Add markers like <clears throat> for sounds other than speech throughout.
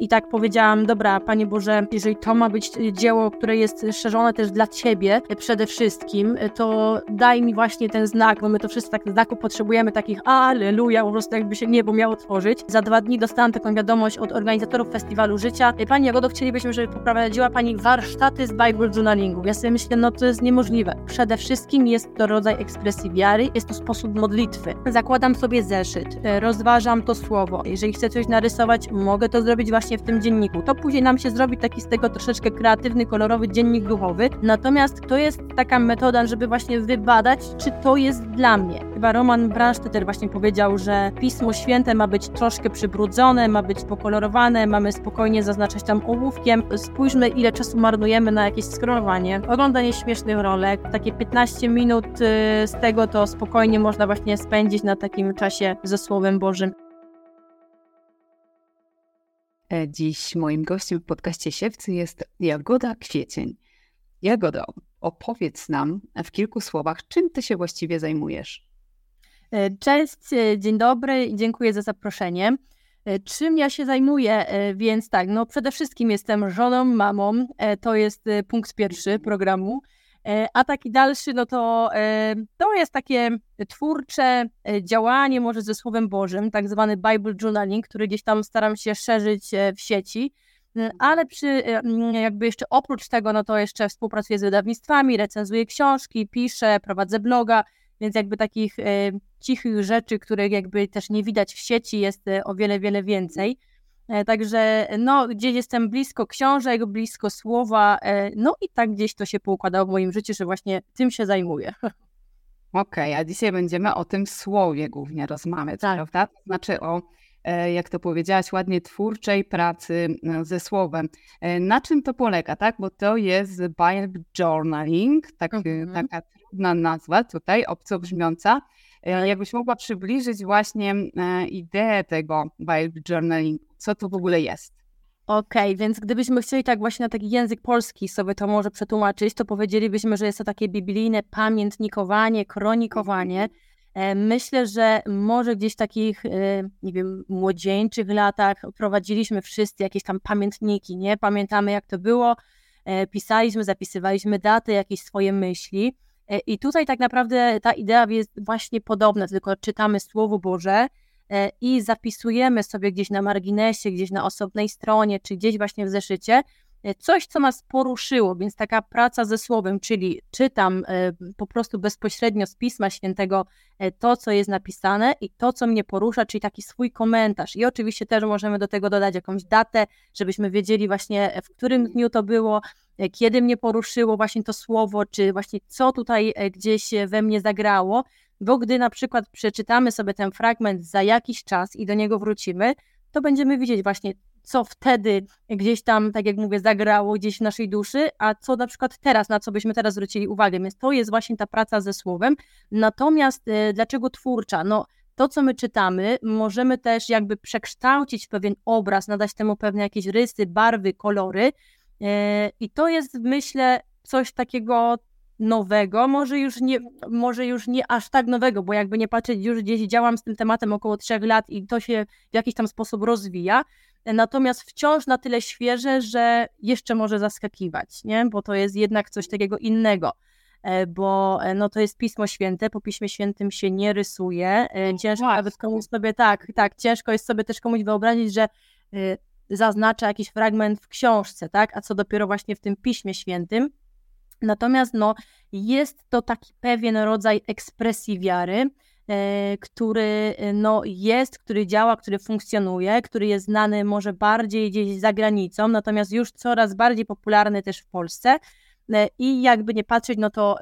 i tak powiedziałam, dobra, Panie Boże, jeżeli to ma być dzieło, które jest szerzone też dla Ciebie przede wszystkim, to daj mi właśnie ten znak, bo my to wszyscy tak znaku potrzebujemy, takich aleluja, po prostu jakby się niebo miało tworzyć. Za dwa dni dostałam taką wiadomość od organizatorów Festiwalu Życia. Pani Jagodo, chcielibyśmy, żeby poprowadziła Pani warsztaty z Bible Journalingu. Ja sobie myślę, no to jest niemożliwe. Przede wszystkim jest to rodzaj ekspresji wiary, jest to sposób modlitwy. Zakładam sobie zeszyt, rozważam to słowo. Jeżeli chcę coś narysować, mogę to zrobić właśnie w tym dzienniku. To później nam się zrobi taki z tego troszeczkę kreatywny, kolorowy dziennik duchowy. Natomiast to jest taka metoda, żeby właśnie wybadać, czy to jest dla mnie. Chyba Roman Bransztyter właśnie powiedział, że Pismo Święte ma być troszkę przybrudzone, ma być pokolorowane, mamy spokojnie zaznaczać tam ołówkiem. Spójrzmy, ile czasu marnujemy na jakieś scrollowanie, oglądanie śmiesznych rolek. Takie 15 minut y, z tego to spokojnie można właśnie spędzić na takim czasie ze Słowem Bożym. E, dziś moim gościem w podcaście Siewcy jest Jagoda Kwiecień. Jagodo, opowiedz nam w kilku słowach, czym ty się właściwie zajmujesz? E, cześć, e, dzień dobry i dziękuję za zaproszenie. Czym ja się zajmuję? Więc tak, no przede wszystkim jestem żoną, mamą, to jest punkt pierwszy programu. A taki dalszy, no to, to jest takie twórcze działanie może ze Słowem Bożym, tak zwany Bible Journaling, który gdzieś tam staram się szerzyć w sieci. Ale przy, jakby jeszcze oprócz tego, no to jeszcze współpracuję z wydawnictwami, recenzuję książki, piszę, prowadzę bloga, więc jakby takich e, cichych rzeczy, których jakby też nie widać w sieci jest e, o wiele, wiele więcej. E, także no, gdzieś jestem blisko książek, blisko słowa, e, no i tak gdzieś to się poukładało w moim życiu, że właśnie tym się zajmuję. <laughs> Okej, okay, a dzisiaj będziemy o tym słowie głównie rozmawiać, tak. prawda? To znaczy o E, jak to powiedziałaś ładnie, twórczej pracy e, ze słowem. E, na czym to polega, tak? Bo to jest Bible Journaling, tak, mhm. taka trudna nazwa tutaj, obco brzmiąca. Jakbyś mogła przybliżyć właśnie ideę tego Bible Journaling, co to w ogóle jest? Okej, okay, więc gdybyśmy chcieli tak właśnie na taki język polski sobie to może przetłumaczyć, to powiedzielibyśmy, że jest to takie biblijne pamiętnikowanie, kronikowanie. Mhm E, myślę, że może gdzieś w takich, e, nie wiem, młodzieńczych latach prowadziliśmy wszyscy jakieś tam pamiętniki, nie? Pamiętamy jak to było, e, pisaliśmy, zapisywaliśmy daty, jakieś swoje myśli. I tutaj tak naprawdę ta idea jest właśnie podobna, tylko czytamy Słowo Boże i zapisujemy sobie gdzieś na marginesie, gdzieś na osobnej stronie, czy gdzieś właśnie w zeszycie, E, coś, co nas poruszyło, więc taka praca ze słowem, czyli czytam e, po prostu bezpośrednio z Pisma Świętego e, to, co jest napisane i to, co mnie porusza, czyli taki swój komentarz. I oczywiście też możemy do tego dodać jakąś datę, żebyśmy wiedzieli właśnie, w którym dniu to było, kiedy mnie poruszyło właśnie to słowo, czy właśnie co tutaj gdzieś we mnie zagrało, bo gdy na przykład przeczytamy sobie ten fragment za jakiś czas i do niego wrócimy, to będziemy widzieć właśnie, co wtedy gdzieś tam, tak jak mówię, zagrało gdzieś w naszej duszy, a co na przykład teraz, na co byśmy teraz zwrócili uwagę. Więc to jest właśnie ta praca ze słowem. Natomiast e, dlaczego twórcza? No, to, co my czytamy, możemy też jakby przekształcić pewien obraz, nadać temu pewne jakieś rysy, barwy, kolory. E, I to jest, myślę, coś takiego nowego, może już, nie, może już nie aż tak nowego, bo jakby nie patrzeć, już gdzieś działam z tym tematem około trzech lat i to się w jakiś tam sposób rozwija, natomiast wciąż na tyle świeże, że jeszcze może zaskakiwać, nie? bo to jest jednak coś takiego innego e, bo e, no to jest Pismo Święte, po Piśmie Świętym się nie rysuje. E, ciężko Właśnie. nawet komuś sobie, tak, tak, ciężko jest sobie też komuś wyobrazić, że zaznacza jakiś fragment w książce, tak, a co dopiero właśnie w tym Piśmie Świętym. Natomiast no, jest to taki pewien rodzaj ekspresji wiary, który no, jest, który działa, który funkcjonuje, który jest znany może bardziej gdzieś za granicą, natomiast już coraz bardziej popularny też w Polsce. E, I jakby nie patrzeć, no to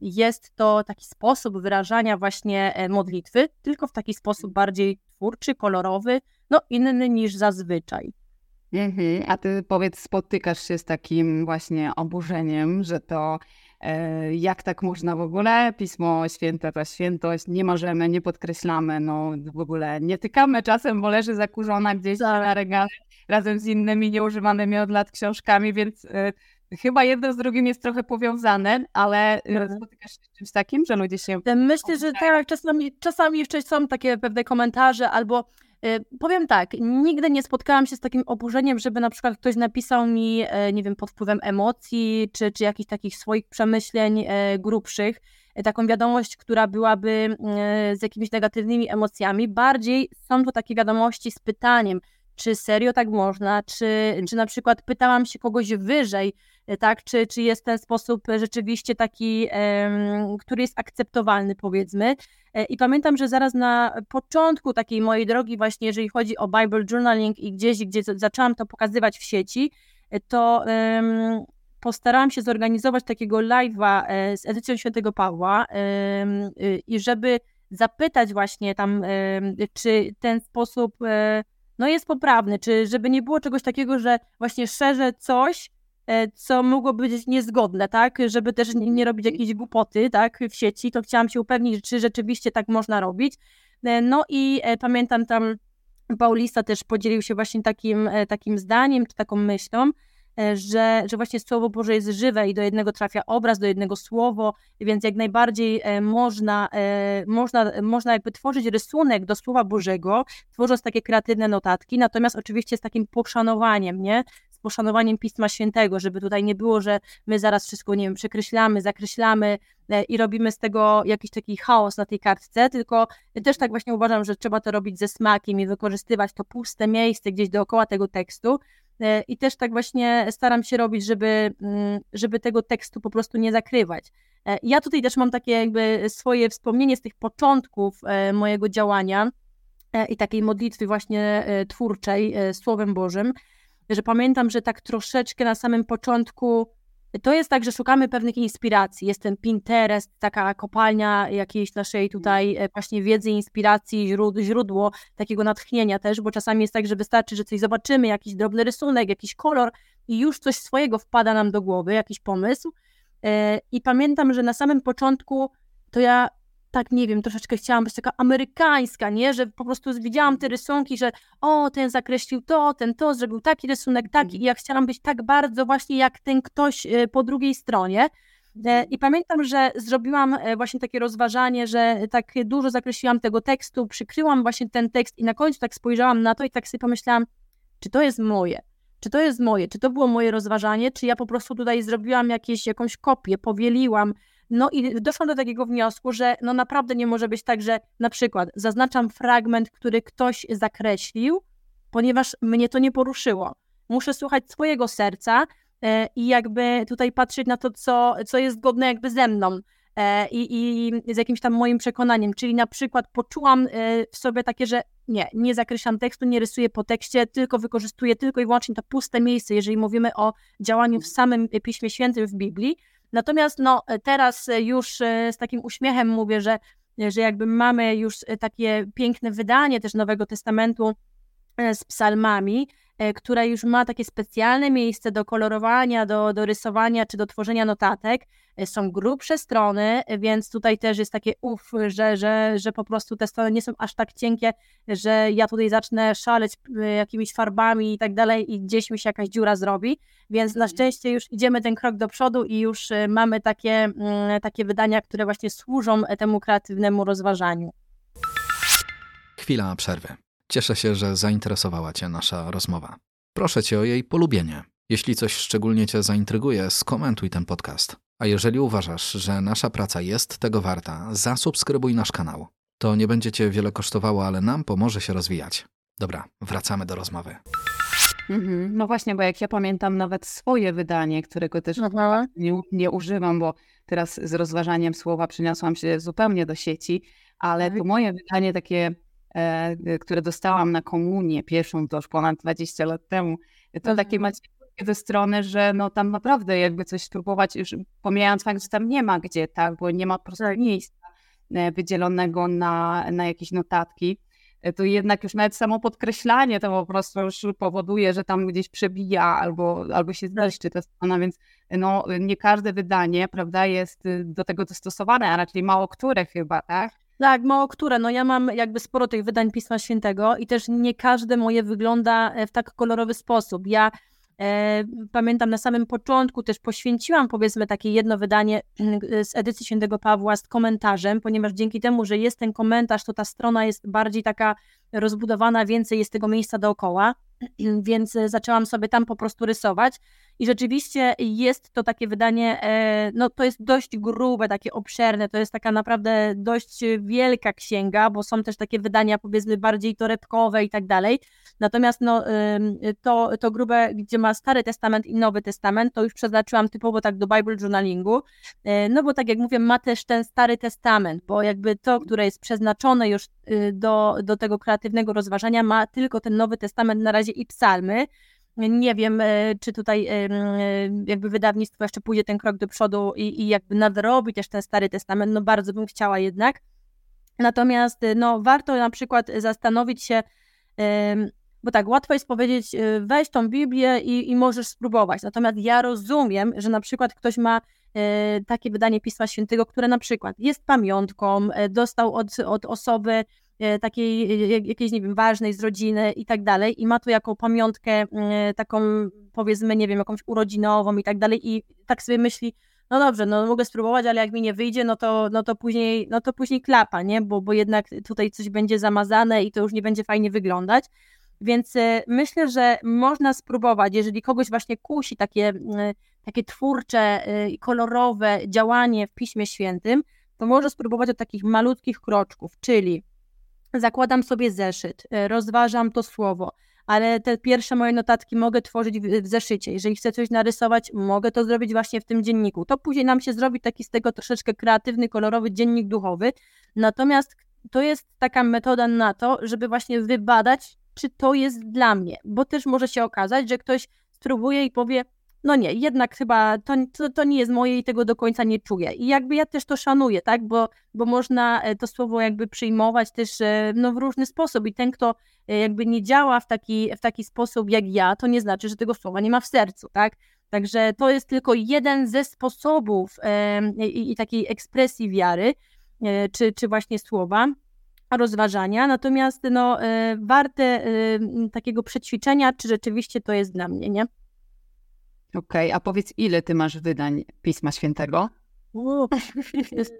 jest to taki sposób wyrażania właśnie e, modlitwy, tylko w taki sposób bardziej twórczy, kolorowy, no inny niż zazwyczaj. Mhm. A ty powiedz, spotykasz się z takim właśnie oburzeniem, że to e, jak tak można w ogóle? Pismo Święte to świętość, nie możemy, nie podkreślamy, no w ogóle nie tykamy czasem, bo leży zakurzona gdzieś tak. na regale razem z innymi nieużywanymi od lat książkami, więc e, chyba jedno z drugim jest trochę powiązane, ale e, mhm. spotykasz się z czymś takim, że ludzie się... Myślę, że tak, czasami, czasami jeszcze są takie pewne komentarze albo Powiem tak, nigdy nie spotkałam się z takim oburzeniem, żeby na przykład ktoś napisał mi, nie wiem, pod wpływem emocji, czy, czy jakichś takich swoich przemyśleń grubszych, taką wiadomość, która byłaby z jakimiś negatywnymi emocjami. Bardziej są to takie wiadomości z pytaniem, czy serio tak można, czy, czy na przykład pytałam się kogoś wyżej, e, tak, czy, czy jest ten sposób rzeczywiście taki, który jest akceptowalny, powiedzmy. E, I pamiętam, że zaraz na początku takiej mojej drogi, właśnie jeżeli chodzi o Bible Journaling i gdzieś, gdzie zaczęłam to pokazywać w sieci, e, to postarałam się zorganizować takiego live'a z edycją Świętego Pawła um, i żeby zapytać właśnie tam, czy ten sposób no jest poprawny, czy żeby nie było czegoś takiego, że właśnie szerzę coś, e, co mogłoby być niezgodne, tak, żeby też nie robić jakiejś głupoty, tak, w sieci, to chciałam się upewnić, czy rzeczywiście tak można robić. E, no i e, pamiętam tam Paulista też podzielił się właśnie takim, takim zdaniem, czy taką myślą, E, że, że właśnie Słowo Boże jest żywe i do jednego trafia obraz, do jednego słowo, więc jak najbardziej e, można, e, można, można jakby tworzyć rysunek do Słowa Bożego, tworząc takie kreatywne notatki, natomiast oczywiście z takim poszanowaniem, nie? Poszanowaniem Pisma Świętego, żeby tutaj nie było, że my zaraz wszystko, nie wiem, przekreślamy, zakreślamy i robimy z tego jakiś taki chaos na tej kartce, tylko też tak właśnie uważam, że trzeba to robić ze smakiem i wykorzystywać to puste miejsce gdzieś dookoła tego tekstu, E, I też tak właśnie staram się robić, żeby, mm, żeby tego tekstu po prostu nie zakrywać. E, ja tutaj też mam takie jakby swoje wspomnienie z tych początków e, mojego działania i takiej modlitwy właśnie twórczej Słowem Bożym, że pamiętam, że tak troszeczkę na samym początku to jest tak, że szukamy pewnych inspiracji. Jest ten Pinterest, taka kopalnia jakiejś naszej tutaj e, właśnie wiedzy, inspiracji, źródło takiego natchnienia też, bo czasami jest tak, że wystarczy, że coś zobaczymy, jakiś drobny rysunek, jakiś kolor i już coś swojego wpada nam do głowy, jakiś pomysł. E, I pamiętam, że na samym początku to ja tak, nie wiem, troszeczkę chciałam być taka amerykańska, nie? Że po prostu widziałam te rysunki, że o, ten zakreślił to, ten to, zrobił taki rysunek, taki mhm. i ja chciałam być tak bardzo właśnie jak ten ktoś e, po drugiej stronie. E, mhm. I pamiętam, że zrobiłam e, właśnie takie rozważanie, że tak dużo zakreśliłam tego tekstu, przykryłam właśnie ten tekst i na końcu tak spojrzałam na to i tak sobie pomyślałam, czy to jest moje? Czy to jest moje? Czy to było moje rozważanie? Czy ja po prostu tutaj zrobiłam jakieś, jakąś kopię, powieliłam, no i doszłam do takiego wniosku, że no naprawdę nie może być tak, że na przykład zaznaczam fragment, który ktoś zakreślił, ponieważ mnie to nie poruszyło. Muszę słuchać swojego serca e, i jakby tutaj patrzeć na to, co, co jest zgodne jakby ze mną. E, I, i, z jakimś tam moim przekonaniem, czyli na przykład poczułam e, w sobie takie, że nie, nie zakreślam tekstu, nie rysuję po tekście, tylko wykorzystuję tylko i wyłącznie to puste miejsce, jeżeli mówimy o działaniu w samym Piśmie Świętym w Biblii, Natomiast no, teraz już e, z takim uśmiechem mówię, że, że jakby mamy już takie piękne wydanie też Nowego Testamentu e, z psalmami, e, które już ma takie specjalne miejsce do kolorowania, do, do rysowania czy do tworzenia notatek. Są grubsze strony, więc tutaj też jest takie uf, że, że, że po prostu te strony nie są aż tak cienkie, że ja tutaj zacznę szaleć jakimiś farbami i tak dalej i gdzieś mi się jakaś dziura zrobi. Więc na mhm. szczęście już idziemy ten krok do przodu i już mamy takie, mm, takie wydania, które właśnie służą temu kreatywnemu rozważaniu. Chwila przerwy. Cieszę się, że zainteresowała Cię nasza rozmowa. Proszę Cię o jej polubienie. Jeśli coś szczególnie Cię zaintryguje, skomentuj ten podcast. A jeżeli uważasz, że nasza praca jest tego warta, zasubskrybuj nasz kanał. To nie będzie Cię wiele kosztowało, ale nam pomoże się rozwijać. Dobra, wracamy do rozmowy. Mhm. No właśnie, bo jak ja pamiętam nawet swoje wydanie, którego też nie, nie używam, bo teraz z rozważaniem słowa przyniosłam się zupełnie do sieci, ale to moje wydanie takie, które dostałam na komunię pierwszą, to już ponad 20 lat temu, to mhm. takie macie ze strony, że no tam naprawdę jakby coś spróbować, już pomijając fakt, że tam nie ma gdzie, tak, bo nie ma po prostu tak. miejsca e, wydzielonego na, na jakieś notatki, to jednak już nawet samo podkreślanie to po prostu już powoduje, że tam gdzieś przebija albo, albo się zniszczy ta strona, więc no, nie każde wydanie, prawda, jest y, do tego dostosowane, a raczej mało które chyba, tak? Tak, mało które. No ja mam jakby sporo tych wydań Pisma Świętego i też nie każde moje wygląda e, w tak kolorowy sposób. Ja E, pamiętam na samym początku też poświęciłam powiedzmy takie jedno wydanie mm, z edycji Świętego Pawła z komentarzem, ponieważ dzięki temu, że jest ten komentarz, to ta strona jest bardziej taka rozbudowana, więcej jest tego miejsca dookoła, <clears throat> więc zaczęłam sobie tam po prostu rysować. I rzeczywiście jest to takie wydanie, e, no to jest dość grube, takie obszerne, to jest taka naprawdę dość wielka księga, bo są też takie wydania powiedzmy bardziej torebkowe i tak dalej. Natomiast no, to, to grube, gdzie ma Stary Testament i Nowy Testament, to już przeznaczyłam typowo tak do Bible Journalingu, e, no bo tak jak mówię, ma też ten Stary Testament, bo jakby to, które jest przeznaczone już do, do tego kreatywnego rozważania, ma tylko ten Nowy Testament na razie i psalmy, nie wiem, e, czy tutaj e, jakby wydawnictwo jeszcze pójdzie ten krok do przodu i, i jakby nadrobi też ten Stary Testament, no bardzo bym chciała jednak. Natomiast no, warto na przykład zastanowić się, bo tak, łatwo jest powiedzieć, weź tą Biblię i, i możesz spróbować. Natomiast ja rozumiem, że na przykład ktoś ma takie wydanie Pisma Świętego, które na przykład jest pamiątką, dostał od, od osoby takiej jakiejś, nie wiem, ważnej z rodziny i tak dalej i ma to jako pamiątkę taką, powiedzmy, nie wiem, jakąś urodzinową i tak dalej i tak sobie myśli, no dobrze, no mogę spróbować, ale jak mi nie wyjdzie, no to, no to później, no to później klapa, nie, bo, bo jednak tutaj coś będzie zamazane i to już nie będzie fajnie wyglądać. Więc myślę, że można spróbować, jeżeli kogoś właśnie kusi takie, takie twórcze i kolorowe działanie w Piśmie Świętym, to może spróbować od takich malutkich kroczków, czyli zakładam sobie zeszyt, rozważam to słowo, ale te pierwsze moje notatki mogę tworzyć w, zeszycie. Jeżeli chcę coś narysować, mogę to zrobić właśnie w tym dzienniku. To później nam się zrobi taki z tego troszeczkę kreatywny, kolorowy dziennik duchowy. Natomiast to jest taka metoda na to, żeby właśnie wybadać, czy to jest dla mnie, bo też może się okazać, że ktoś spróbuje i powie, no nie, jednak chyba to, to, to, nie jest moje i tego do końca nie czuję. I jakby ja też to szanuję, tak, bo, bo można e, to słowo jakby przyjmować też e, no, w różny sposób i ten, kto e, jakby nie działa w taki, w taki sposób jak ja, to nie znaczy, że tego słowa nie ma w sercu, tak. Także to jest tylko jeden ze sposobów i, takiej ekspresji wiary, czy, czy właśnie słowa rozważania, natomiast no, e, warte takiego przećwiczenia, czy rzeczywiście to jest dla mnie, nie? Okej, okay, a powiedz, ile ty masz wydań Pisma Świętego?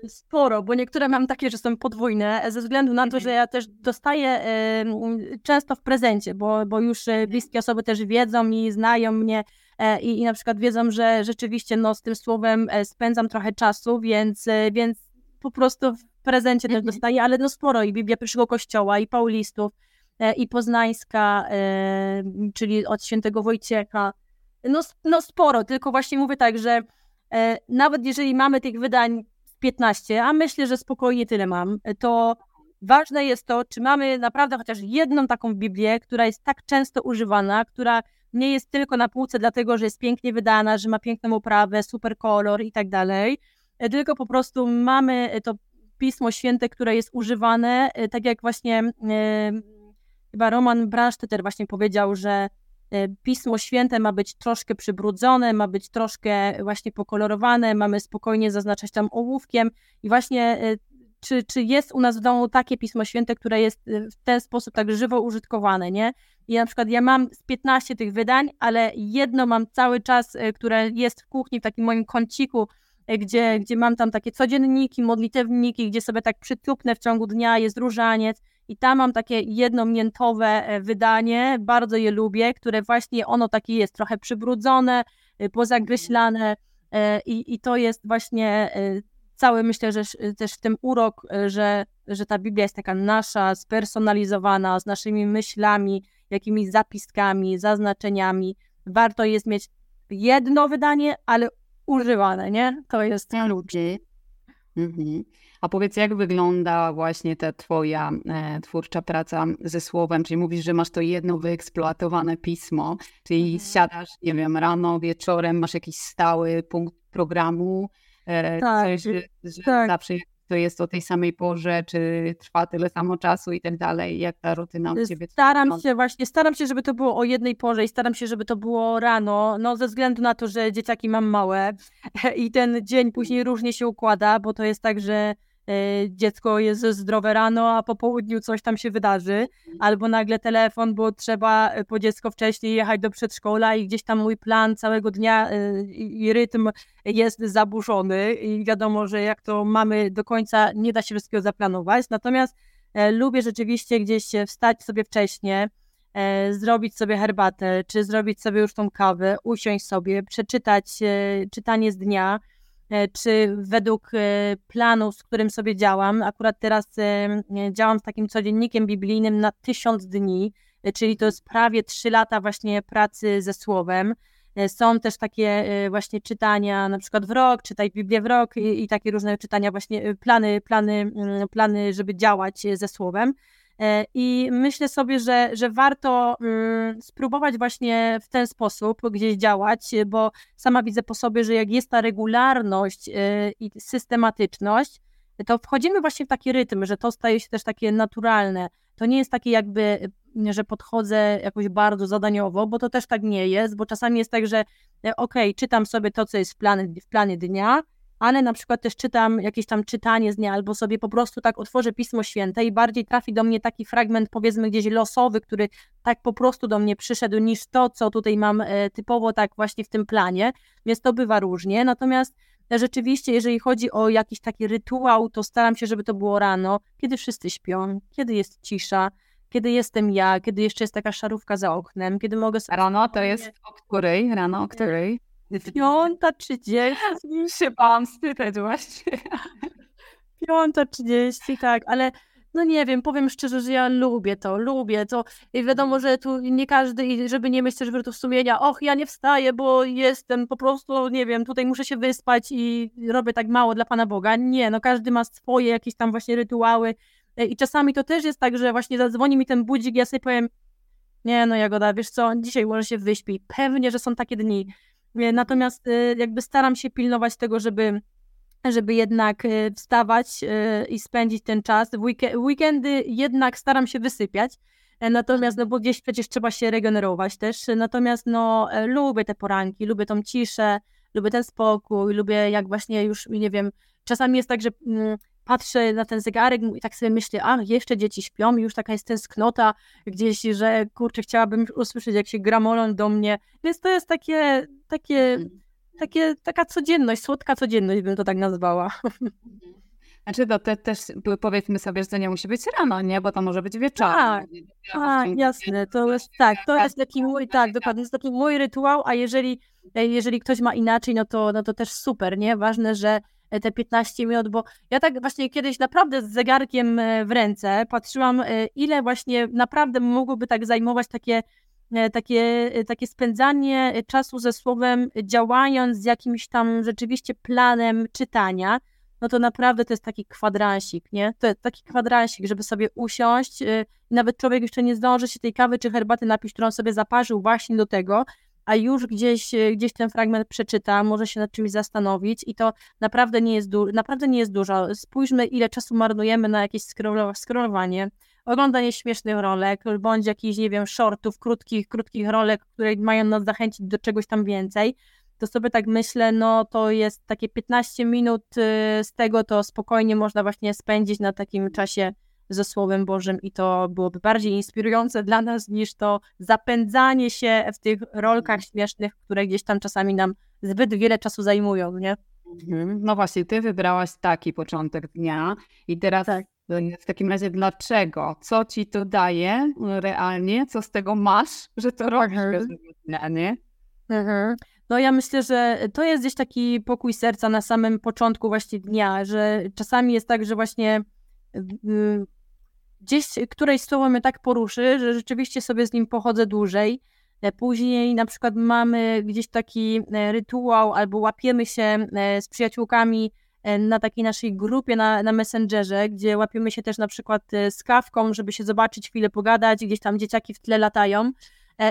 Sporo, bo niektóre mam takie, że są podwójne, ze względu na to, że ja też dostaję y, często w prezencie, bo, bo już e, bliskie osoby też wiedzą i znają mnie y, i na przykład wiedzą, że rzeczywiście no, z tym słowem spędzam trochę czasu, więc, więc po prostu w prezencie też mhm. dostaję, ale no sporo i Biblia Pierwszego Kościoła, i Paulistów, i Poznańska, czyli od świętego Wojciecha, no, no sporo, tylko właśnie mówię tak, że e, nawet jeżeli mamy tych wydań 15, a myślę, że spokojnie tyle mam, to ważne jest to, czy mamy naprawdę chociaż jedną taką Biblię, która jest tak często używana, która nie jest tylko na półce dlatego, że jest pięknie wydana, że ma piękną oprawę, super kolor i tak dalej, e, tylko po prostu mamy to Pismo Święte, które jest używane, e, tak jak właśnie e, chyba Roman Bransztyter właśnie powiedział, że E, Pismo Święte ma być troszkę przybrudzone, ma być troszkę właśnie pokolorowane, mamy spokojnie zaznaczać tam ołówkiem i właśnie e, czy, czy jest u nas w domu takie Pismo Święte, które jest e, w ten sposób tak żywo użytkowane, nie? I na przykład ja mam z 15 tych wydań, ale jedno mam cały czas, które jest w kuchni, w takim moim kąciku, gdzie, gdzie mam tam takie codzienniki, modlitewniki, gdzie sobie tak przytupnę w ciągu dnia, jest różaniec, i tam mam takie jednomiętowe e, wydanie, bardzo je lubię, które właśnie ono takie jest, trochę przybrudzone, e, pozagryślane e, i, i to jest właśnie cały, myślę, że też w tym urok, że, że ta Biblia jest taka nasza, spersonalizowana, z naszymi myślami, jakimiś zapiskami, zaznaczeniami. Warto jest mieć jedno wydanie, ale używane, nie? To jest klucz. Mhm. A powiedz, jak wygląda właśnie ta twoja e, twórcza praca ze słowem? Czyli mówisz, że masz to jedno wyeksploatowane pismo, czyli mhm. siadasz, nie wiem, rano, wieczorem, masz jakiś stały punkt programu, e, tak, coś, że, że tak. zawsze to jest o tej samej porze, czy trwa tyle samo czasu i tak dalej, jak ta rutyna u Ciebie Staram się właśnie, staram się, żeby to było o jednej porze i staram się, żeby to było rano, no ze względu na to, że dzieciaki mam małe <laughs> i ten dzień później różnie się układa, bo to jest tak, że dziecko jest zdrowe rano, a po południu coś tam się wydarzy, albo nagle telefon, bo trzeba e, po dziecko wcześniej jechać do przedszkola i gdzieś tam mój plan całego dnia e, i rytm jest zaburzony i wiadomo, że jak to mamy do końca, nie da się wszystkiego zaplanować, natomiast lubię rzeczywiście gdzieś wstać sobie wcześniej, zrobić sobie herbatę, czy zrobić sobie już tą kawę, usiąść sobie, przeczytać czytanie z dnia, czy według planu, z którym sobie działam. Akurat teraz działam z takim codziennikiem biblijnym na tysiąc dni, czyli to jest prawie trzy lata właśnie pracy ze słowem. E, są też takie e, właśnie czytania, na przykład w rok, czytaj Biblię w rok i, i takie różne czytania, właśnie e, plany, plany, mm, plany, żeby działać ze słowem. I myślę sobie, że, że warto mm, spróbować właśnie w ten sposób gdzieś działać, bo sama widzę po sobie, że jak jest ta regularność i systematyczność, to wchodzimy właśnie w taki rytm, że to staje się też takie naturalne. To nie jest takie jakby że podchodzę jakoś bardzo zadaniowo, bo to też tak nie jest, bo czasami jest tak, że e, okej, okay, czytam sobie to, co jest w planie, w planie dnia, ale na przykład też czytam jakieś tam czytanie z dnia, albo sobie po prostu tak otworzę Pismo Święte i bardziej trafi do mnie taki fragment, powiedzmy gdzieś losowy, który tak po prostu do mnie przyszedł, niż to, co tutaj mam e, typowo tak właśnie w tym planie, więc to bywa różnie, natomiast e, rzeczywiście, jeżeli chodzi o jakiś taki rytuał, to staram się, żeby to było rano, kiedy wszyscy śpią, kiedy jest cisza, kiedy jestem ja, kiedy jeszcze jest taka szarówka za oknem, kiedy mogę sobie... Rano to jest o której? Rano o której? Piąta trzydzieści. <laughs> się pan spytać właśnie. <laughs> Piąta trzydzieści, tak, ale no nie wiem, powiem szczerze, że ja lubię to, lubię to i wiadomo, że tu nie każdy, żeby nie mieć też wyrzutów sumienia, och, ja nie wstaję, bo jestem po prostu, nie wiem, tutaj muszę się wyspać i robię tak mało dla Pana Boga. Nie, no każdy ma swoje jakieś tam właśnie rytuały, E, I czasami to też jest tak, że właśnie zadzwoni mi ten budzik, ja sobie powiem, nie no Jagoda, wiesz co, dzisiaj może się wyśpi. Pewnie, że są takie dni. E, natomiast e, jakby staram się pilnować tego, żeby żeby jednak wstawać i spędzić ten czas. W weekendy jednak staram się wysypiać, natomiast, no bo gdzieś przecież trzeba się regenerować też, natomiast no lubię te poranki, lubię tą ciszę, lubię ten spokój, lubię jak właśnie już, nie wiem, czasami jest tak, że mm, patrzę na ten zegarek i tak sobie myślę, a jeszcze dzieci śpią i już taka jest tęsknota gdzieś, że kurczę, chciałabym usłyszeć, jak się gramolon do mnie. Więc to jest takie, takie, mhm. takie, taka codzienność, słodka codzienność bym to tak nazwała. Mhm. Znaczy to te, też powiedzmy sobie, że to nie musi być rano, nie? Bo to może być wieczorem. Tak, tak jasne. To jest tak, to jest taki mój, tak, dokładnie, jest taki mój rytuał, a jeżeli, jeżeli ktoś ma inaczej, no to, no to też super, nie? Ważne, że E, te 15 minut, bo ja tak właśnie kiedyś naprawdę z zegarkiem e, w ręce patrzyłam, e, ile właśnie naprawdę mogłoby tak zajmować takie takie, takie spędzanie czasu ze słowem, działając z jakimś tam rzeczywiście planem czytania, no to naprawdę to jest taki kwadransik, nie? To jest taki kwadransik, żeby sobie usiąść, nawet człowiek jeszcze nie zdąży się tej kawy czy herbaty napić, którą sobie zaparzył właśnie do tego, a już gdzieś, e, gdzieś ten fragment przeczyta, może się nad czymś zastanowić i to naprawdę nie jest, du- naprawdę nie jest dużo. Spójrzmy, ile czasu marnujemy na jakieś scrollowanie, oglądanie śmiesznych rolek, bądź jakichś, nie wiem, shortów, krótkich, krótkich rolek, które mają nas zachęcić do czegoś tam więcej, to sobie tak myślę, no to jest takie 15 minut y, z tego, to spokojnie można właśnie spędzić na takim czasie ze Słowem Bożym i to byłoby bardziej inspirujące dla nas niż to zapędzanie się w tych rolkach mhm. śmiesznych, które gdzieś tam czasami nam zbyt wiele czasu zajmują, nie? Mhm. No właśnie, ty wybrałaś taki początek dnia i teraz tak. w takim razie dlaczego? Co ci to daje realnie? Co z tego masz, że to robisz dnia, nie? Mhm. No ja myślę, że to jest gdzieś taki pokój serca na samym początku właśnie dnia, że czasami jest tak, że właśnie gdzieś któreś słowo mnie tak poruszy, że rzeczywiście sobie z nim pochodzę dłużej. E, później na przykład mamy gdzieś taki e, rytuał albo łapiemy się e, z przyjaciółkami na takiej naszej grupie na, na Messengerze, gdzie łapiemy się też na przykład z kawką, żeby się zobaczyć, chwilę pogadać, gdzieś tam dzieciaki w tle latają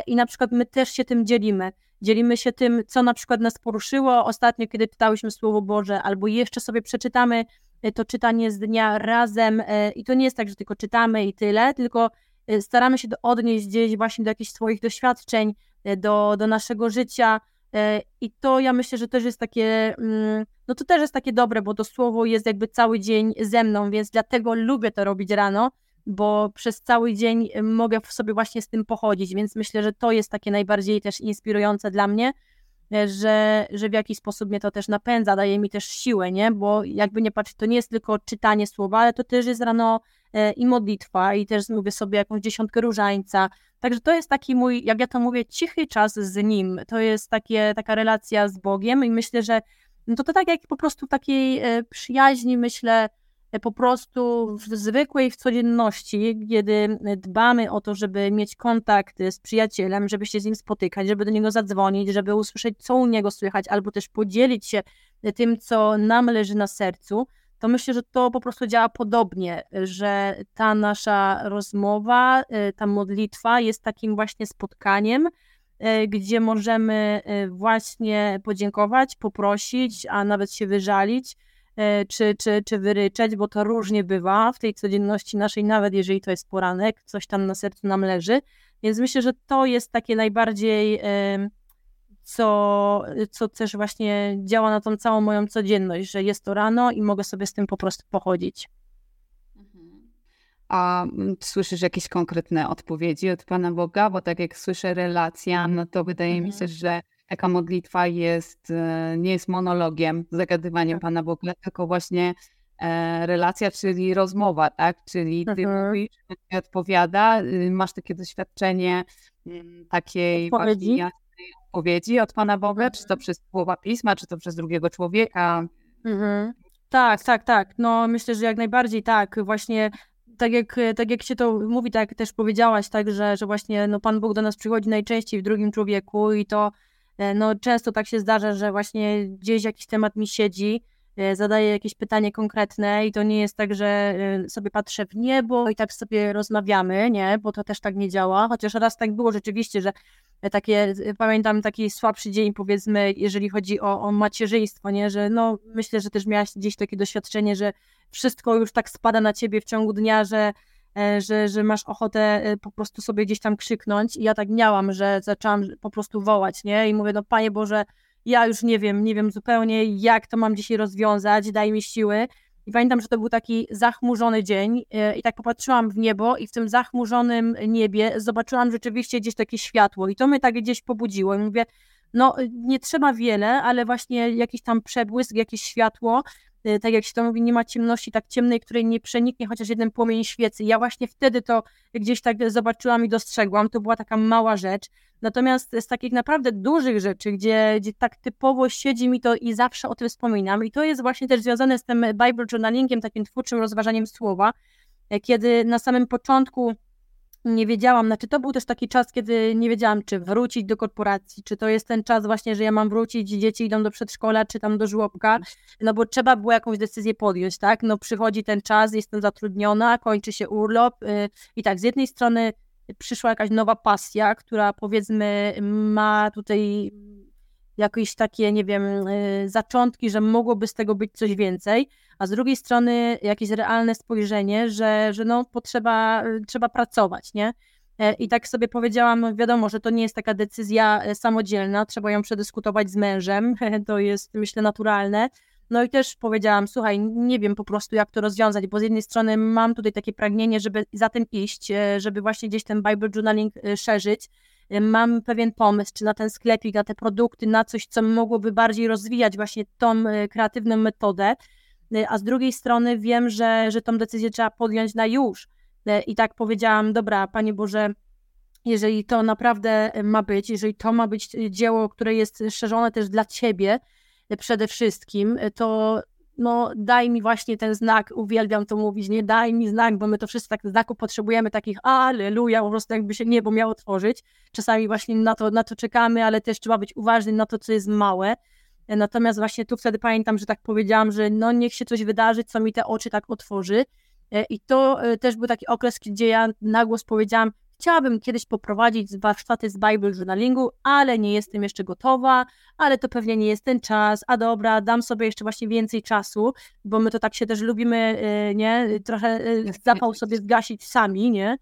i na przykład my też się tym dzielimy. Dzielimy się tym, co na przykład nas poruszyło ostatnio, kiedy czytałyśmy Słowo Boże, albo jeszcze sobie przeczytamy to czytanie z dnia razem e, i to nie jest tak, że tylko czytamy i tyle, tylko e, staramy się odnieść gdzieś właśnie do jakichś swoich doświadczeń, do, do naszego życia i to ja myślę, że też jest takie, mm, no to też jest takie dobre, bo to słowo jest jakby cały dzień ze mną, więc dlatego lubię to robić rano, bo przez cały dzień mogę w sobie właśnie z tym pochodzić, więc myślę, że to jest takie najbardziej też inspirujące dla mnie, że, że w jakiś sposób mnie to też napędza, daje mi też siłę, nie? Bo jakby nie patrzeć, to nie jest tylko czytanie słowa, ale to też jest rano i modlitwa i też mówię sobie jakąś dziesiątkę różańca. Także to jest taki mój, jak ja to mówię, cichy czas z Nim. To jest takie, taka relacja z Bogiem i myślę, że no to, to tak jak po prostu takiej przyjaźni, myślę, po prostu w zwykłej w codzienności, kiedy dbamy o to, żeby mieć kontakt z przyjacielem, żeby się z nim spotykać, żeby do niego zadzwonić, żeby usłyszeć, co u niego słychać, albo też podzielić się tym, co nam leży na sercu, to myślę, że to po prostu działa podobnie, że ta nasza rozmowa, y, ta modlitwa jest takim właśnie spotkaniem, y, gdzie możemy y, właśnie podziękować, poprosić, a nawet się wyżalić, czy, czy, czy wyryczeć, bo to różnie bywa w tej codzienności naszej, nawet jeżeli to jest poranek, coś tam na sercu nam leży. Więc myślę, że to jest takie najbardziej, co, co też właśnie działa na tą całą moją codzienność, że jest to rano i mogę sobie z tym po prostu pochodzić. Mhm. A słyszysz jakieś konkretne odpowiedzi od Pana Boga? Bo tak jak słyszę relacja, no to wydaje mhm. mi się, że taka modlitwa jest, e, nie jest monologiem, zagadywaniem tak. Pana Boga, tylko właśnie e, relacja, czyli rozmowa, tak? Czyli ty mhm. mówisz, odpowiada, y, masz takie doświadczenie mm, takiej odpowiedzi. odpowiedzi od Pana Boga, czy to przez słowa pisma, czy to przez drugiego człowieka. Mhm. Tak, tak, tak. No myślę, że jak najbardziej tak. Właśnie tak jak, tak jak się to mówi, tak jak też powiedziałaś, tak, że, że właśnie no, Pan Bóg do nas przychodzi najczęściej w drugim człowieku i to no często tak się zdarza, że właśnie gdzieś jakiś temat mi siedzi, e, zadaję jakieś pytanie konkretne i to nie jest tak, że e, sobie patrzę w niebo i tak sobie rozmawiamy, nie, bo to też tak nie działa, chociaż raz tak było rzeczywiście, że takie, pamiętam taki słabszy dzień powiedzmy, jeżeli chodzi o, o macierzyństwo, nie, że no myślę, że też miałaś gdzieś takie doświadczenie, że wszystko już tak spada na ciebie w ciągu dnia, że E, że, że masz ochotę e, po prostu sobie gdzieś tam krzyknąć i ja tak miałam, że zaczęłam po prostu wołać, nie? I mówię, no Panie Boże, ja już nie wiem, nie wiem zupełnie jak to mam dzisiaj rozwiązać, daj mi siły. I pamiętam, że to był taki zachmurzony dzień e, i tak popatrzyłam w niebo i w tym zachmurzonym niebie zobaczyłam rzeczywiście gdzieś takie światło i to mnie tak gdzieś pobudziło i mówię, no nie trzeba wiele, ale właśnie jakiś tam przebłysk, jakieś światło tak jak się to mówi, nie ma ciemności tak ciemnej, której nie przeniknie chociaż jeden płomień świecy. Ja właśnie wtedy to gdzieś tak zobaczyłam i dostrzegłam, to była taka mała rzecz. Natomiast z takich naprawdę dużych rzeczy, gdzie, gdzie tak typowo siedzi mi to i zawsze o tym wspominam, i to jest właśnie też związane z tym Bible journalingiem, takim twórczym rozważaniem słowa, e, kiedy na samym początku nie wiedziałam, znaczy to był też taki czas, kiedy nie wiedziałam, czy wrócić do korporacji, czy to jest ten czas właśnie, że ja mam wrócić, dzieci idą do przedszkola, czy tam do żłobka, no bo trzeba było jakąś decyzję podjąć, tak, no przychodzi ten czas, jestem zatrudniona, kończy się urlop yy, i tak, z jednej strony przyszła jakaś nowa pasja, która powiedzmy ma tutaj jakieś takie, nie wiem, y, zaczątki, że mogłoby z tego być coś więcej, a z drugiej strony jakieś realne spojrzenie, że, że no potrzeba, y, trzeba pracować, nie? E, I tak sobie powiedziałam, wiadomo, że to nie jest taka decyzja e, samodzielna, trzeba ją przedyskutować z mężem, <laughs> to jest myślę naturalne. No i też powiedziałam, słuchaj, nie wiem po prostu jak to rozwiązać, bo z jednej strony mam tutaj takie pragnienie, żeby za tym iść, e, żeby właśnie gdzieś ten Bible Journaling szerzyć, mam pewien pomysł, czy na ten sklepik, na te produkty, na coś, co mogłoby bardziej rozwijać właśnie tą e, kreatywną metodę, e, a z drugiej strony wiem, że, że tą decyzję trzeba podjąć na już. E, I tak powiedziałam, dobra, Panie Boże, jeżeli to naprawdę ma być, jeżeli to ma być dzieło, które jest szerzone też dla Ciebie przede wszystkim, to no daj mi właśnie ten znak, uwielbiam to mówić, nie daj mi znak, bo my to wszyscy tak znaku potrzebujemy, takich aleluja, po prostu jakby się niebo miało otworzyć. Czasami właśnie na to, na to czekamy, ale też trzeba być uważny na to, co jest małe. Natomiast właśnie tu wtedy pamiętam, że tak powiedziałam, że no niech się coś wydarzy, co mi te oczy tak otworzy. I to e, też był taki okres, gdzie ja na głos powiedziałam, Chciałabym kiedyś poprowadzić warsztaty z Bible journalingu, ale nie jestem jeszcze gotowa, ale to pewnie nie jest ten czas, a dobra, dam sobie jeszcze właśnie więcej czasu, bo my to tak się też lubimy, y, nie, trochę y, <laughs> zapał sobie zgasić sami, nie,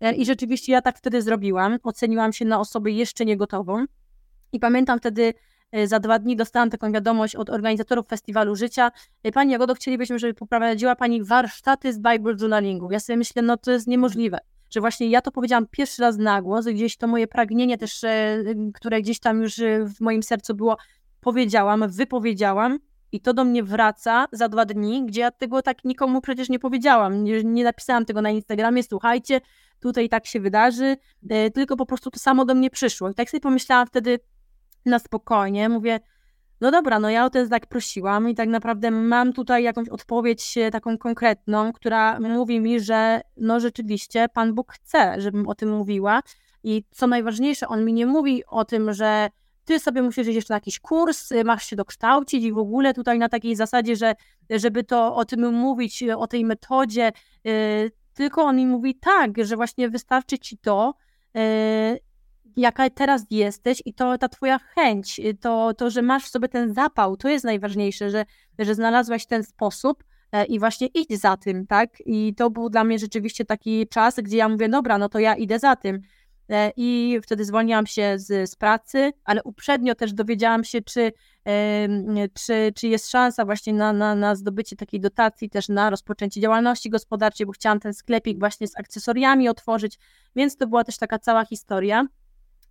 e, i rzeczywiście ja tak wtedy zrobiłam, oceniłam się na osobę jeszcze niegotową i pamiętam wtedy, y, za dwa dni dostałam taką wiadomość od organizatorów Festiwalu Życia. Pani Jagodo, chcielibyśmy, żeby poprowadziła Pani warsztaty z Bible Journalingu. Ja sobie myślę, no to jest niemożliwe że właśnie ja to powiedziałam pierwszy raz na głos, gdzieś to moje pragnienie też, e, które gdzieś tam już e, w moim sercu było, powiedziałam, wypowiedziałam I to do mnie wraca za dwa dni, gdzie ja tego tak nikomu przecież nie powiedziałam. Nie, nie napisałam tego na Instagramie, słuchajcie, tutaj tak się wydarzy, e, tylko po prostu to samo do mnie przyszło. I tak sobie pomyślałam wtedy na spokojnie, mówię, no dobra, no ja o ten znak prosiłam i tak naprawdę mam tutaj jakąś odpowiedź e, taką konkretną, która mówi mi, że no rzeczywiście Pan Bóg chce, żebym o tym mówiła. I co najważniejsze, on mi nie mówi o tym, że ty sobie musisz iść jeszcze na jakiś kurs, y, masz się dokształcić i w ogóle tutaj na takiej zasadzie, że żeby to o tym mówić, o tej metodzie, tylko on mi mówi tak, że właśnie wystarczy ci to, jaka teraz jesteś i to ta twoja chęć, to, to, że masz w sobie ten zapał, to jest najważniejsze, że, że znalazłaś ten sposób e, i właśnie idź za tym, tak? I to był dla mnie rzeczywiście taki czas, gdzie ja mówię, dobra, no to ja idę za tym. E, i wtedy zwolniłam się z, z pracy, ale uprzednio też dowiedziałam się, czy, czy, czy jest szansa właśnie na, na, na zdobycie takiej dotacji, też na rozpoczęcie działalności gospodarczej, bo chciałam ten sklepik właśnie z akcesoriami otworzyć, więc to była też taka cała historia.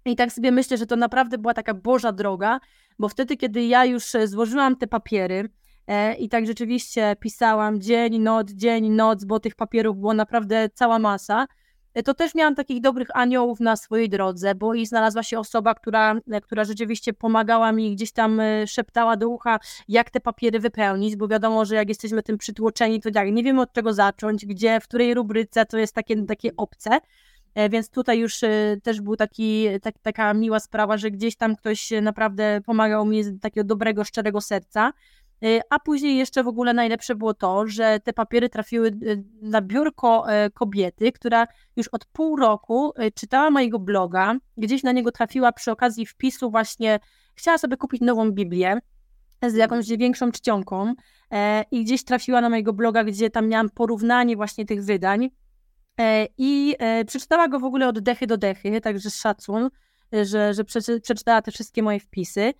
I tak sobie myślę, że to naprawdę była taka boża droga, bo wtedy, kiedy ja już złożyłam te papiery, e, i tak rzeczywiście pisałam dzień, noc, dzień, noc, bo tych papierów było naprawdę cała masa to też miałam takich dobrych aniołów na swojej drodze, bo i znalazła się osoba, która, która rzeczywiście pomagała mi, gdzieś tam e, szeptała do ucha, jak te papiery wypełnić, bo wiadomo, że jak jesteśmy tym przytłoczeni, to jak nie wiemy od czego zacząć, gdzie, w której rubryce, to jest takie, takie obce. E, więc tutaj już e, też był taki, tak, taka miła sprawa, że gdzieś tam ktoś naprawdę pomagał mi z takiego dobrego, szczerego serca. A później jeszcze w ogóle najlepsze było to, że te papiery trafiły na biurko kobiety, która już od pół roku czytała mojego bloga, gdzieś na niego trafiła przy okazji wpisu właśnie, chciała sobie kupić nową Biblię z jakąś większą czcionką e, i gdzieś trafiła na mojego bloga, gdzie tam miałam porównanie właśnie tych wydań e, i e, przeczytała go w ogóle od dechy do dechy, także szacun, że, że przeczytała te wszystkie moje wpisy.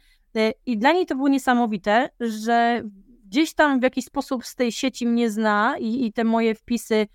I dla niej to było niesamowite, że gdzieś tam w jakiś sposób z tej sieci mnie zna i, i te moje wpisy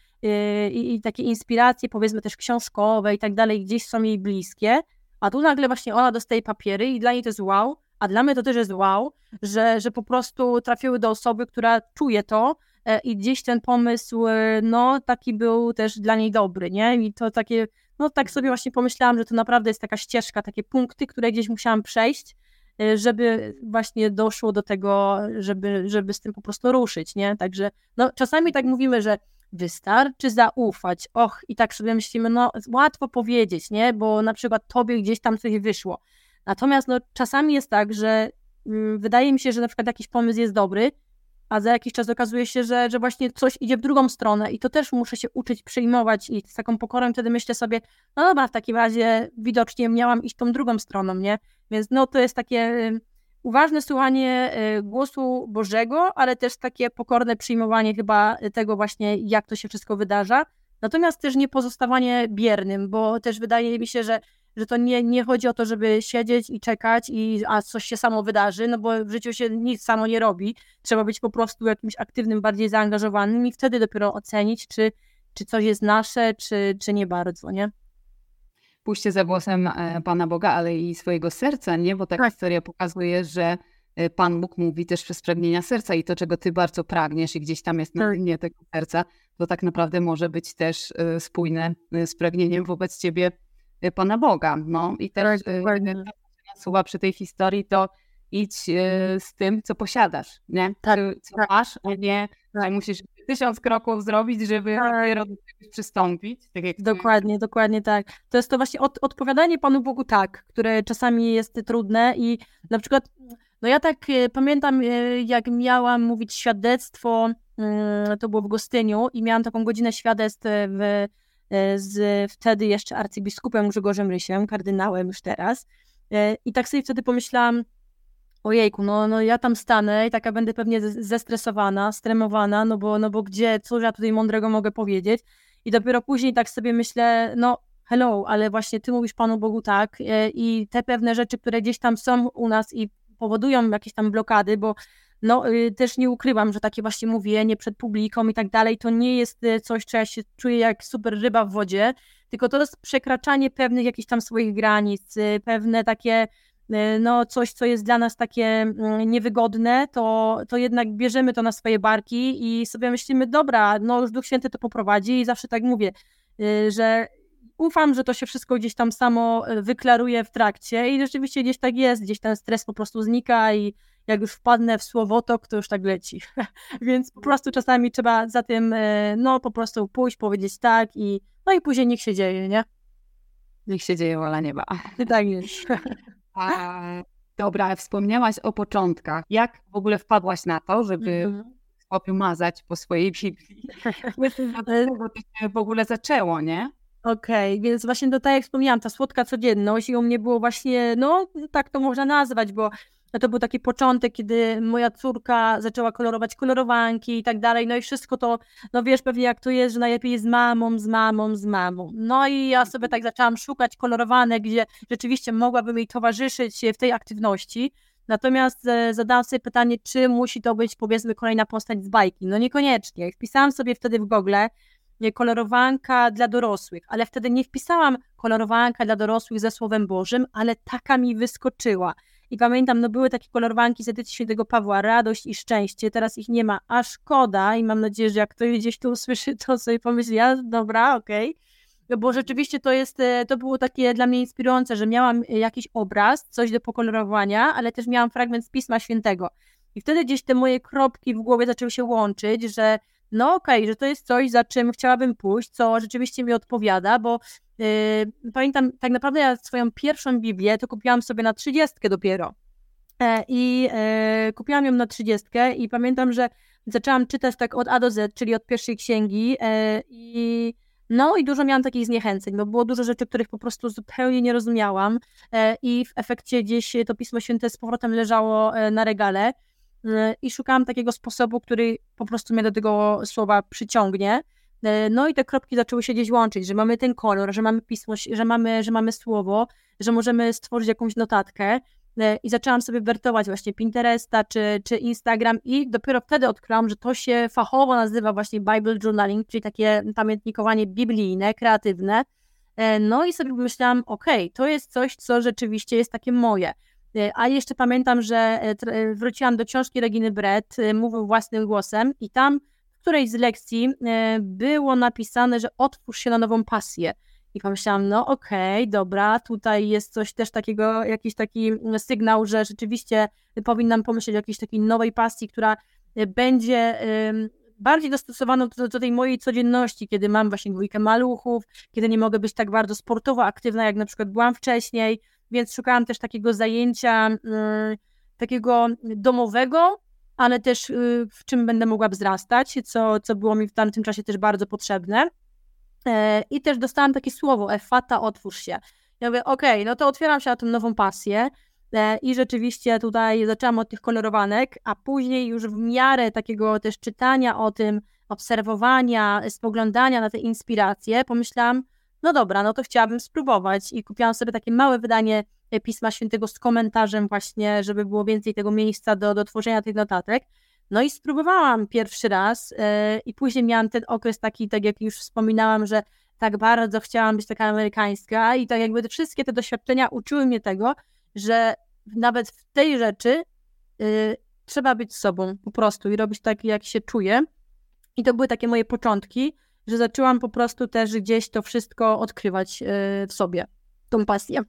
i takie inspiracje, powiedzmy też książkowe i tak dalej, gdzieś są jej bliskie, a tu nagle właśnie ona dostaje papiery i dla niej to jest wow, a dla mnie to też jest wow, że, że po prostu trafiły do osoby, która czuje to i gdzieś ten pomysł, yy, no taki był też dla niej dobry, nie? I to takie, no tak sobie właśnie pomyślałam, że to naprawdę jest taka ścieżka, takie punkty, które gdzieś musiałam przejść, Y, żeby właśnie doszło do tego, żeby, żeby z tym po prostu ruszyć, nie? Także no, czasami tak mówimy, że wystarczy zaufać. Och, i tak sobie myślimy, no łatwo powiedzieć, nie? Bo na przykład tobie gdzieś tam coś wyszło. Natomiast no, czasami jest tak, że mm, wydaje mi się, że na przykład jakiś pomysł jest dobry, a za jakiś czas okazuje się, że, że właśnie coś idzie w drugą stronę i to też muszę się uczyć przyjmować i z taką pokorą wtedy myślę sobie, no dobra, w takim razie widocznie miałam iść tą drugą stroną, nie? Więc no to jest takie y, uważne słuchanie y, głosu Bożego, ale też takie pokorne przyjmowanie chyba tego właśnie, jak to się wszystko wydarza. Natomiast też nie pozostawanie biernym, bo też wydaje mi się, że że to nie, nie chodzi o to, żeby siedzieć i czekać, i, a coś się samo wydarzy, no bo w życiu się nic samo nie robi. Trzeba być po prostu jakimś aktywnym, bardziej zaangażowanym i wtedy dopiero ocenić, czy, czy coś jest nasze, czy, czy nie bardzo, nie? Pójście za głosem e, Pana Boga, ale i swojego serca, nie? Bo ta tak. historia pokazuje, że e, Pan Bóg mówi też przez pragnienia serca i to, czego ty bardzo pragniesz i gdzieś tam jest na dnie tego serca, to tak naprawdę może być też e, spójne z pragnieniem wobec ciebie Pana Boga. No i też tak, słowa przy tej historii to idź y, z tym, co posiadasz, nie? Tak, co tak. masz, a nie tak. musisz tysiąc kroków zrobić, żeby tak. przystąpić. Tak dokładnie, ty... dokładnie tak. To jest to właśnie od, odpowiadanie Panu Bogu tak, które czasami jest trudne i na przykład, no ja tak y, pamiętam, jak miałam mówić świadectwo, to było w Gostyniu i miałam taką godzinę świadectw w z wtedy jeszcze arcybiskupem Grzegorzem Rysiem, kardynałem już teraz. E, I tak sobie wtedy pomyślałam, ojejku, no, no ja tam stanę i taka będę pewnie zestresowana, stremowana, no bo, no bo gdzie, co ja tutaj mądrego mogę powiedzieć? I dopiero później tak sobie myślę, no hello, ale właśnie ty mówisz Panu Bogu tak e, i te pewne rzeczy, które gdzieś tam są u nas i powodują jakieś tam blokady, bo no y, też nie ukrywam, że takie właśnie mówienie przed publiką i tak dalej, to nie jest y, coś, co ja się czuję jak super ryba w wodzie, tylko to jest przekraczanie pewnych jakichś tam swoich granic, y, pewne takie no coś, co jest dla nas takie mm, niewygodne, to, to jednak bierzemy to na swoje barki i sobie myślimy, dobra, no już Duch Święty to poprowadzi i zawsze tak mówię, że ufam, że to się wszystko gdzieś tam samo wyklaruje w trakcie i rzeczywiście gdzieś tak jest, gdzieś ten stres po prostu znika i jak już wpadnę w słowotok, to już tak leci. <laughs> Więc po prostu czasami trzeba za tym, no po prostu pójść, powiedzieć tak i no i później niech się dzieje, nie? Niech się dzieje wola nieba. Tak jest. <laughs> A, dobra, wspomniałaś o początkach. Jak w ogóle wpadłaś na to, żeby mhm. mazać po swojej Biblii? <laughs> Dlaczego to się w ogóle zaczęło, nie? Okej, okay, więc właśnie to tak jak wspomniałam, ta słodka codzienność i u mnie było właśnie, no tak to można nazwać, bo no to był taki początek, kiedy moja córka zaczęła kolorować kolorowanki i tak dalej, no i wszystko to, no wiesz pewnie jak to jest, że najlepiej z mamą, z mamą, z mamą. No i ja sobie tak zaczęłam szukać kolorowanek, gdzie rzeczywiście mogłabym jej towarzyszyć w tej aktywności, Natomiast e, zadałam sobie pytanie, czy musi to być powiedzmy kolejna postać z bajki. No niekoniecznie. Wpisałam sobie wtedy w Google kolorowanka dla dorosłych, ale wtedy nie wpisałam kolorowanka dla dorosłych ze Słowem Bożym, ale taka mi wyskoczyła. I pamiętam, no były takie kolorowanki z edycji świętego Pawła, radość i szczęście, teraz ich nie ma, a szkoda i mam nadzieję, że jak ktoś gdzieś tu usłyszy, to sobie pomyśli, ja, dobra, okej. Okay. No bo rzeczywiście to jest, e, to było takie dla mnie inspirujące, że miałam jakiś obraz, coś do pokolorowania, ale też miałam fragment z Pisma Świętego. I wtedy gdzieś te moje kropki w głowie zaczęły się łączyć, że no okej, okay, że to jest coś, za czym chciałabym pójść, co rzeczywiście mi odpowiada, bo pamiętam, tak naprawdę ja swoją pierwszą Biblię to kupiłam sobie na trzydziestkę dopiero. E, I e, kupiłam ją na trzydziestkę i pamiętam, że zaczęłam czytać tak od A do Z, czyli od pierwszej księgi e, i no i dużo miałam takich zniechęceń, bo było dużo rzeczy, których po prostu zupełnie nie rozumiałam i w efekcie gdzieś to Pismo Święte z powrotem leżało na regale i szukałam takiego sposobu, który po prostu mnie do tego słowa przyciągnie. E, no i te kropki zaczęły się gdzieś łączyć, że mamy ten kolor, że mamy pismo, że mamy, że mamy słowo, że możemy stworzyć jakąś notatkę. E, I zaczęłam sobie wertować właśnie Pinteresta czy, czy Instagram i dopiero wtedy odkryłam, że to się fachowo nazywa właśnie Bible Journaling, czyli takie pamiętnikowanie biblijne, kreatywne. No i sobie pomyślałam, okej, okay, to jest coś, co rzeczywiście jest takie moje. E, a jeszcze pamiętam, że e, e, wróciłam do książki Reginy Brett, mówił własnym głosem i tam którejś z lekcji było napisane, że otwórz się na nową pasję. I pomyślałam, no okej, okay, dobra, tutaj jest coś też takiego, jakiś taki sygnał, że rzeczywiście powinnam pomyśleć o jakiejś takiej nowej pasji, która będzie bardziej dostosowana do, do, tej mojej codzienności, kiedy mam właśnie dwójkę maluchów, kiedy nie mogę być tak bardzo sportowo aktywna, jak na przykład byłam wcześniej, więc szukałam też takiego zajęcia y, takiego domowego, ale też y, w czym będę mogła wzrastać, co, co było mi w tamtym czasie też bardzo potrzebne. E, I też dostałam takie słowo, efata, otwórz się. Ja mówię, okej, okay, no to otwieram się na tą nową pasję e, i rzeczywiście tutaj zaczęłam od tych kolorowanek, a później już w miarę takiego też czytania o tym, obserwowania, spoglądania na te inspiracje, pomyślałam, no dobra, no to chciałabym spróbować i kupiłam sobie takie małe wydanie e, Pisma Świętego z komentarzem właśnie, żeby było więcej tego miejsca do, do tworzenia tych notatek. No i spróbowałam pierwszy raz yy, i później miałam ten okres taki, tak jak już wspominałam, że tak bardzo chciałam być taka amerykańska i tak jakby te wszystkie te doświadczenia uczyły mnie tego, że nawet w tej rzeczy yy, trzeba być sobą po prostu i robić tak, jak się czuję. I to były takie moje początki że zaczęłam po prostu też gdzieś to wszystko odkrywać e, w sobie, tą pasję.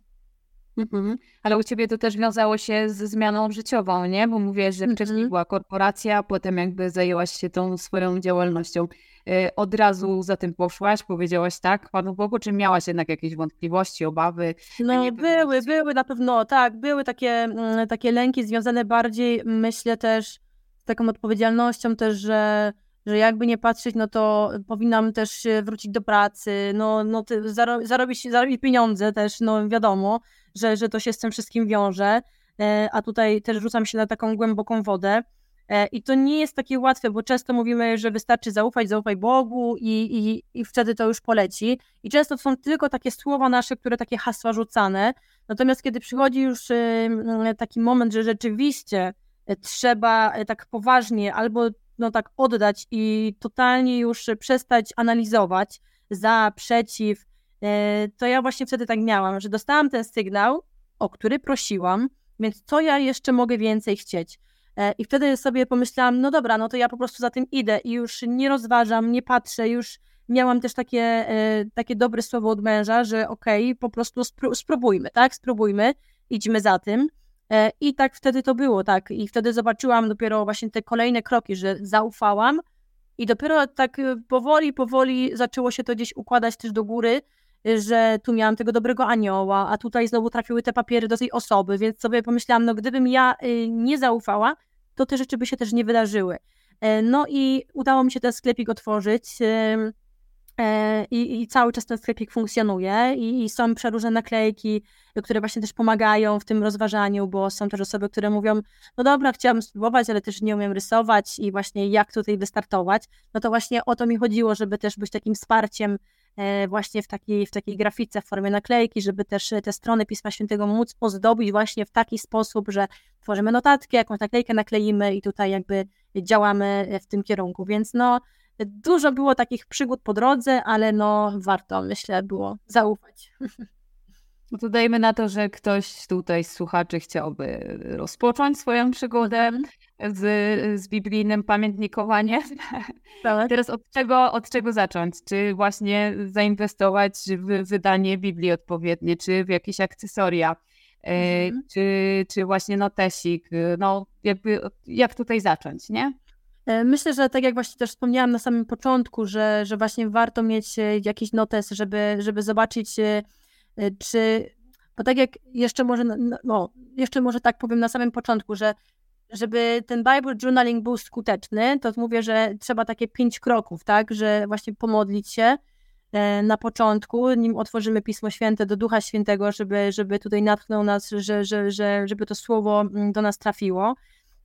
Mhm. Ale u ciebie to też wiązało się ze zmianą życiową, nie? Bo mówię, że wcześniej mhm. była korporacja, potem jakby zajęłaś się tą swoją działalnością. E, od razu za tym poszłaś, powiedziałaś tak Panu Bogu, czy miałaś jednak jakieś wątpliwości, obawy? No były, były na pewno, tak, były takie, mm, takie lęki związane bardziej, myślę też z taką odpowiedzialnością też, że że jakby nie patrzeć, no to powinnam też wrócić do pracy, no, no zarobić, zarobić pieniądze też, no wiadomo, że, że to się z tym wszystkim wiąże, e, a tutaj też rzucam się na taką głęboką wodę. E, I to nie jest takie łatwe, bo często mówimy, że wystarczy zaufać, zaufaj Bogu i, i, i wtedy to już poleci. I często to są tylko takie słowa nasze, które takie hasła rzucane. Natomiast kiedy przychodzi już taki moment, że rzeczywiście e, trzeba tak poważnie albo no tak oddać i totalnie już przestać analizować za, przeciw, e, to ja właśnie wtedy tak miałam, że dostałam ten sygnał o który prosiłam, więc co ja jeszcze mogę więcej chcieć? E, I wtedy sobie pomyślałam, no dobra, no to ja po prostu za tym idę i już nie rozważam, nie patrzę, już miałam też takie, e, takie dobre słowo od męża, że okej, okay, po prostu spróbujmy, tak, spróbujmy, idźmy za tym. E, I tak wtedy to było, tak. I wtedy zobaczyłam dopiero właśnie te kolejne kroki, że zaufałam i dopiero tak powoli, powoli zaczęło się to gdzieś układać też do góry, że tu miałam tego dobrego anioła, a tutaj znowu trafiły te papiery do tej osoby, więc sobie pomyślałam, no gdybym ja nie zaufała, to te rzeczy by się też nie wydarzyły. E, no i udało mi się ten sklepik otworzyć e, i, i cały czas ten sklepik funkcjonuje i, i, są przeróżne naklejki, które właśnie też pomagają w tym rozważaniu, bo są też osoby, które mówią, no dobra, chciałabym spróbować, ale też nie umiem rysować i właśnie jak tutaj wystartować. No to właśnie o to mi chodziło, żeby też być takim wsparciem E, właśnie w takiej, w takiej grafice, w formie naklejki, żeby też te strony Pisma Świętego móc ozdobić właśnie w taki sposób, że tworzymy notatki, jakąś naklejkę nakleimy i tutaj jakby działamy w tym kierunku, więc no dużo było takich przygód po drodze, ale no warto, myślę, było zaufać. <laughs> No to dajmy na to, że ktoś tutaj z słuchaczy chciałby rozpocząć swoją przygodę mhm. z, z biblijnym pamiętnikowaniem. <laughs> Tak. Teraz od czego, od czego zacząć? Czy właśnie zainwestować w wydanie Biblii odpowiednie, czy w jakieś akcesoria, e, mhm. czy, czy właśnie notesik? No jakby, jak tutaj zacząć, nie? E, myślę, że tak jak właśnie też wspomniałam na samym początku, że, że właśnie warto mieć e, jakiś notes, żeby, żeby zobaczyć Y, czy, bo tak jak jeszcze może, no, jeszcze może tak powiem na samym początku, że żeby ten Bible Journaling był skuteczny, to mówię, że trzeba takie pięć kroków, tak, że właśnie pomodlić się e, na początku, nim otworzymy Pismo Święte do Ducha Świętego, żeby, żeby tutaj natchnął nas, że, że, że, żeby to słowo mm, do nas trafiło.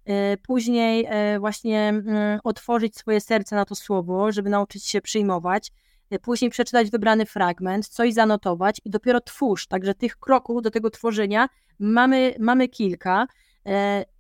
E, później e, właśnie mm, otworzyć swoje serce na to słowo, żeby nauczyć się przyjmować. E, później przeczytać wybrany fragment, coś zanotować i dopiero twórz. Także tych kroków do tego tworzenia mamy, mamy kilka.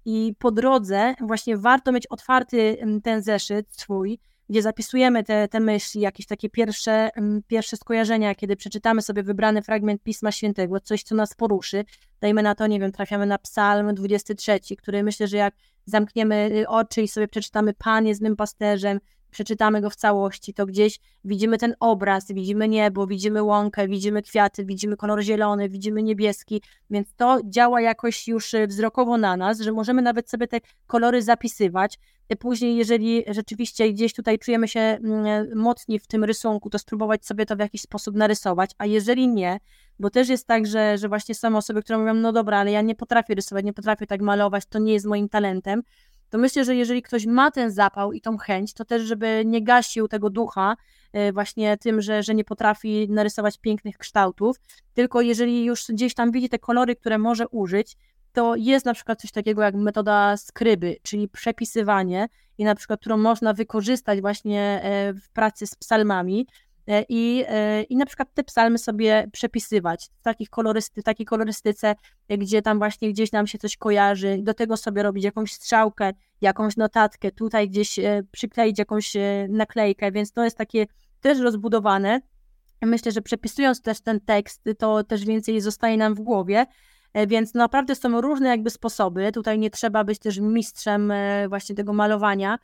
I po drodze właśnie warto mieć otwarty ten zeszyt swój, gdzie zapisujemy te, te myśli, jakieś takie pierwsze, pierwsze skojarzenia, kiedy przeczytamy sobie wybrany fragment Pisma Świętego, coś, co nas poruszy. Dajmy na to, nie wiem, trafiamy na Psalm 23, który myślę, że jak zamkniemy y, oczy i sobie przeczytamy Pan jest mym pasterzem, przeczytamy go w całości, to gdzieś widzimy ten obraz, widzimy niebo, widzimy łąkę, widzimy kwiaty, widzimy kolor zielony, widzimy niebieski, więc to działa jakoś już y, wzrokowo na nas, że możemy nawet sobie te kolory zapisywać. Później, jeżeli rzeczywiście gdzieś tutaj czujemy się mm, mocniej w tym rysunku, to spróbować sobie to w jakiś sposób narysować, a jeżeli nie, bo też jest tak, że, że właśnie są osoby, które mówią, no dobra, ale ja nie potrafię rysować, nie potrafię tak malować, to nie jest moim talentem, to myślę, że jeżeli ktoś ma ten zapał i tą chęć, to też, żeby nie gasił tego ducha e, właśnie tym, że, że nie potrafi narysować pięknych kształtów, tylko jeżeli już gdzieś tam widzi te kolory, które może użyć, to jest na przykład coś takiego jak metoda skryby, czyli przepisywanie i na przykład, którą można wykorzystać właśnie e, w pracy z psalmami, i, e, i na przykład te psalmy sobie przepisywać w takich kolorysty, takiej kolorystyce, gdzie tam właśnie gdzieś nam się coś kojarzy, do tego sobie robić jakąś strzałkę, jakąś notatkę, tutaj gdzieś e, przykleić jakąś naklejkę, więc to jest takie też rozbudowane. Myślę, że przepisując też ten tekst, to też więcej zostaje nam w głowie, więc naprawdę są różne jakby sposoby. Tutaj nie trzeba być też mistrzem właśnie tego malowania,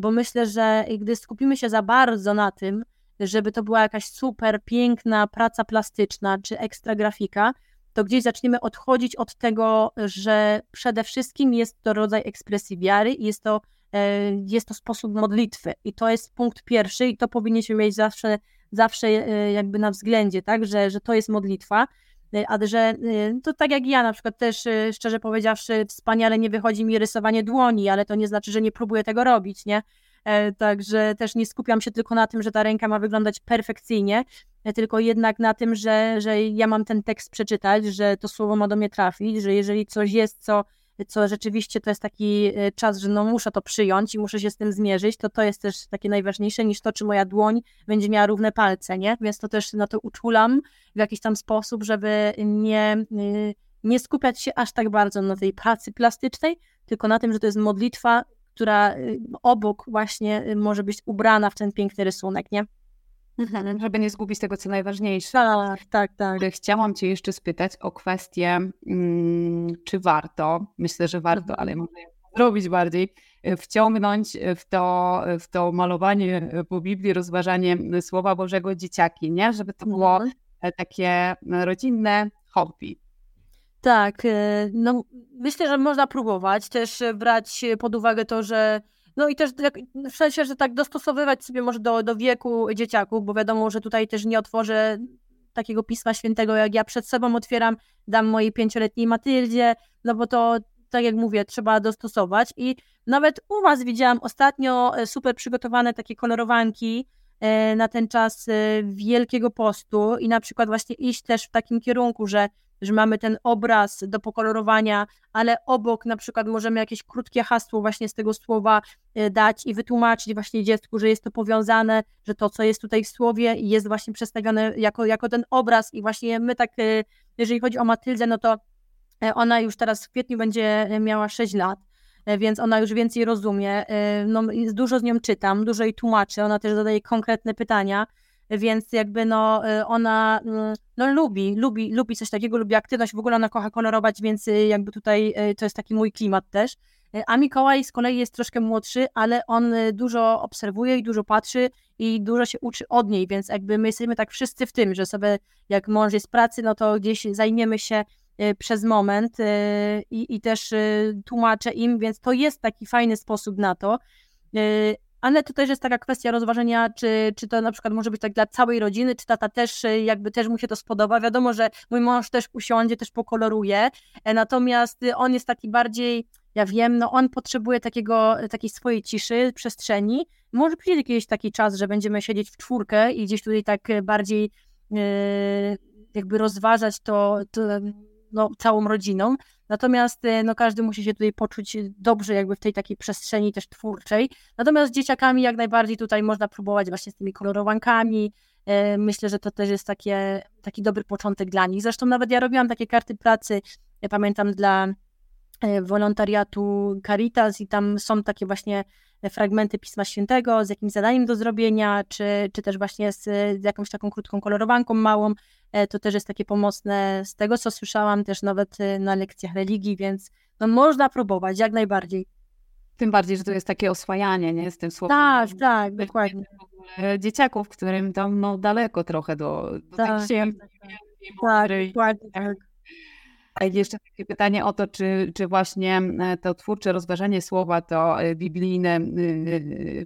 bo myślę, że gdy skupimy się za bardzo na tym, żeby to była jakaś super piękna praca plastyczna czy ekstra grafika, to gdzieś zaczniemy odchodzić od tego, że przede wszystkim jest to rodzaj ekspresji wiary i jest to, e, jest to sposób modlitwy. I to jest punkt pierwszy i to powinniśmy mieć zawsze, zawsze e, jakby na względzie, tak, że, że to jest modlitwa. E, a że to tak jak ja na przykład też, szczerze powiedziawszy, wspaniale nie wychodzi mi rysowanie dłoni, ale to nie znaczy, że nie próbuję tego robić, nie? E, także też nie skupiam się tylko na tym, że ta ręka ma wyglądać perfekcyjnie, e, tylko jednak na tym, że, że ja mam ten tekst przeczytać, że to słowo ma do mnie trafić, że jeżeli coś jest, co, co rzeczywiście to jest taki e, czas, że no muszę to przyjąć i muszę się z tym zmierzyć, to to jest też takie najważniejsze niż to, czy moja dłoń będzie miała równe palce, nie? Więc to też na to uczulam w jakiś tam sposób, żeby nie, nie skupiać się aż tak bardzo na tej pracy plastycznej, tylko na tym, że to jest modlitwa która y, obok właśnie y, może być ubrana w ten piękny rysunek, nie? Mhm. żeby nie zgubić tego, co najważniejsze. Tak, tak, tak. Chciałam Cię jeszcze spytać o kwestię, mm, czy warto, myślę, że warto, mhm. ale może zrobić bardziej, e, wciągnąć w to, w to malowanie po Biblii, rozważanie Słowa Bożego dzieciaki, nie? Żeby to było mhm. takie rodzinne hobby. Tak, no myślę, że można próbować, też brać pod uwagę to, że no i też w sensie, że tak dostosowywać sobie może do, do wieku dzieciaków, bo wiadomo, że tutaj też nie otworzę takiego Pisma Świętego, jak ja przed sobą otwieram, dam mojej pięcioletniej Matyldzie, no bo to, tak jak mówię, trzeba dostosować. I nawet u Was widziałam ostatnio e, super przygotowane takie kolorowanki e, na ten czas e, Wielkiego Postu i na przykład właśnie iść też w takim kierunku, że że mamy ten obraz do pokolorowania, ale obok na przykład możemy jakieś krótkie hasło właśnie z tego słowa e, dać i wytłumaczyć właśnie dziecku, że jest to powiązane, że to, co jest tutaj w słowie jest właśnie przedstawione jako, jako ten obraz. I właśnie my tak, e, jeżeli chodzi o Matyldę, no to e, ona już teraz w kwietniu będzie miała 6 lat, więc ona już więcej rozumie. No, dużo z nią czytam, dużo jej tłumaczę, ona też zadaje konkretne pytania, więc jakby no y, ona mm, no lubi, lubi, lubi coś takiego, lubi aktywność, w ogóle ona kocha kolorować, więc y, jakby tutaj y, to jest taki mój klimat też. A Mikołaj z kolei jest troszkę młodszy, ale on dużo obserwuje i dużo patrzy i dużo się uczy od niej, więc jakby my jesteśmy tak wszyscy w tym, że sobie jak mąż jest pracy, no to gdzieś zajmiemy się przez moment i, i też tłumaczę im, więc to jest taki fajny sposób na to. Ale to też jest taka kwestia rozważenia, czy, czy to na przykład może być tak dla całej rodziny, czy tata też y, jakby też mu się to spodoba. Wiadomo, że mój mąż też usiądzie, też pokoloruje, e, natomiast y, on jest taki bardziej, ja wiem, no on potrzebuje takiego, takiej swojej ciszy, przestrzeni. Może przyjdzie jakiś taki czas, że będziemy siedzieć w czwórkę i gdzieś tutaj tak bardziej jakby rozważać to, to no, całą rodziną. Natomiast e, no, każdy musi się tutaj poczuć dobrze jakby w tej takiej przestrzeni też twórczej. Natomiast z dzieciakami jak najbardziej tutaj można próbować właśnie z tymi kolorowankami. E, myślę, że to też jest takie, taki dobry początek dla nich. Zresztą nawet ja robiłam takie karty pracy, ja pamiętam dla e, wolontariatu Caritas i tam są takie właśnie fragmenty Pisma Świętego z jakimś zadaniem do zrobienia, czy, czy też właśnie z, z jakąś taką krótką kolorowanką małą. E, to też jest takie pomocne z tego, co słyszałam też nawet e, na lekcjach religii, więc no, można próbować, jak najbardziej. Tym bardziej, że to jest takie oswajanie, nie? Z tym słowem. Tak, tak, dokładnie. Dzieciaków, którym tam no, daleko trochę do, do tak, tak, tak, tak, dokładnie, tak. A jeszcze takie pytanie o to, czy, czy właśnie e, to twórcze rozważanie słowa, to e, biblijne e,